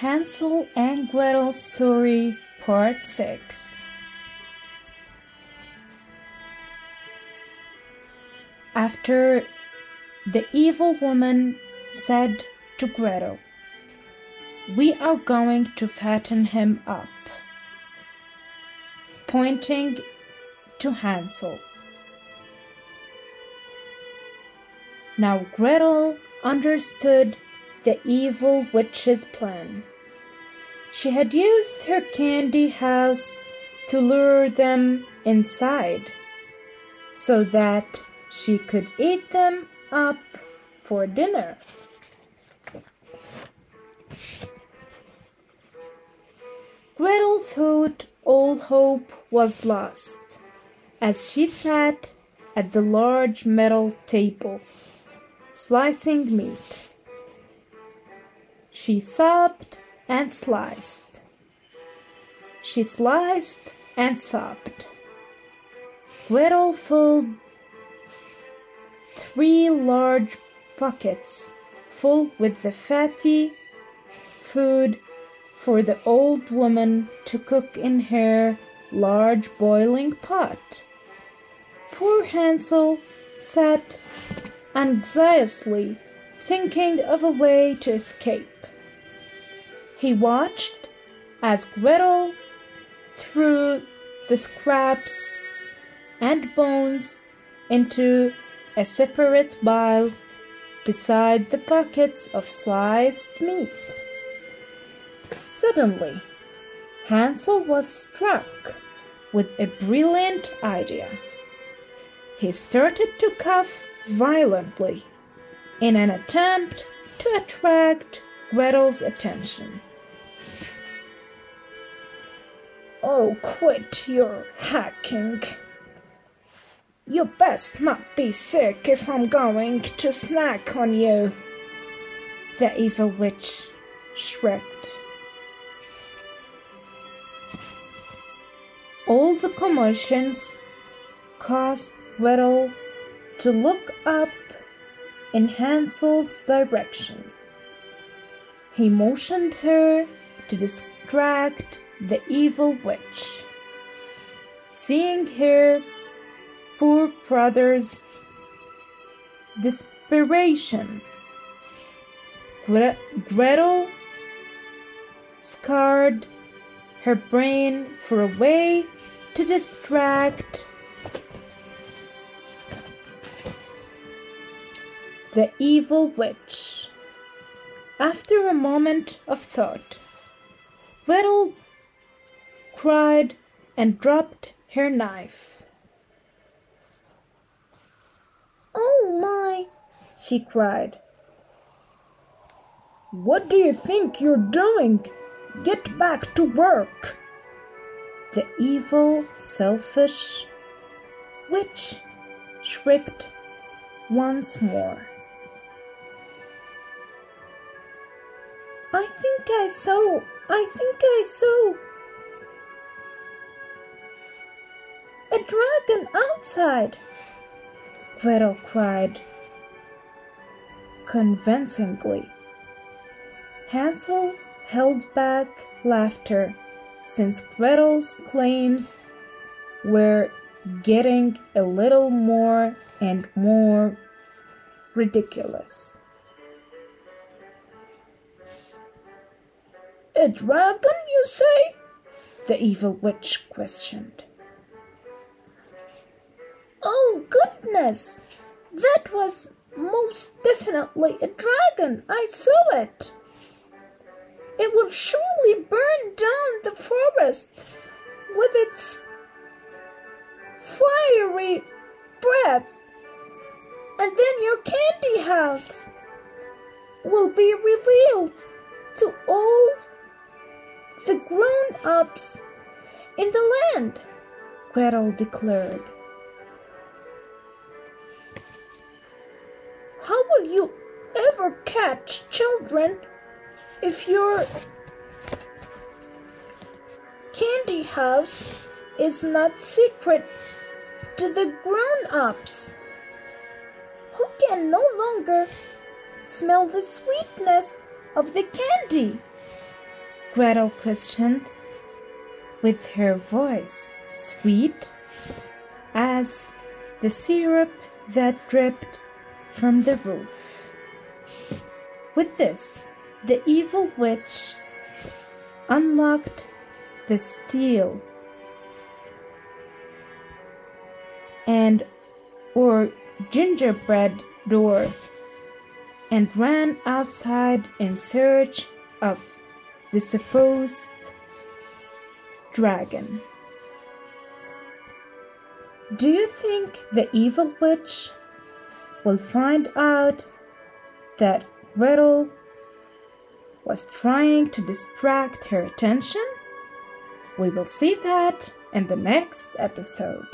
Hansel and Gretel Story Part 6 After the evil woman said to Gretel, We are going to fatten him up, pointing to Hansel. Now Gretel understood the evil witch's plan. She had used her candy house to lure them inside so that she could eat them up for dinner. Gretel thought all hope was lost as she sat at the large metal table, slicing meat. She sobbed and sliced. She sliced and sobbed. Gretel filled three large buckets full with the fatty food for the old woman to cook in her large boiling pot. Poor Hansel sat anxiously thinking of a way to escape. He watched as Gretel threw the scraps and bones into a separate pile beside the buckets of sliced meat. Suddenly, Hansel was struck with a brilliant idea. He started to cough violently in an attempt to attract Gretel's attention. Oh, quit your hacking. You best not be sick if I'm going to snack on you. The evil witch shrieked. All the commotions caused Gretel to look up in Hansel's direction. He motioned her to distract the evil witch. Seeing her poor brother's desperation, Gretel scarred her brain for a way to distract the evil witch. After a moment of thought, Gretel cried and dropped her knife. Oh my, she cried. What do you think you're doing? Get back to work. The evil, selfish witch shrieked once more. I think I saw, I think I saw dragon outside, Gretel cried convincingly. Hansel held back laughter since Gretel's claims were getting a little more and more ridiculous. A dragon, you say? The evil witch questioned. Oh, goodness! That was most definitely a dragon. I saw it. It will surely burn down the forest with its fiery breath. And then your candy house will be revealed to all the grown ups in the land, Gretel declared. You ever catch children if your candy house is not secret to the grown ups? Who can no longer smell the sweetness of the candy? Gretel questioned, with her voice sweet as the syrup that dripped from the roof. With this, the evil witch unlocked the steel and or gingerbread door and ran outside in search of the supposed dragon. Do you think the evil witch will find out that Gretel was trying to distract her attention? We will see that in the next episode.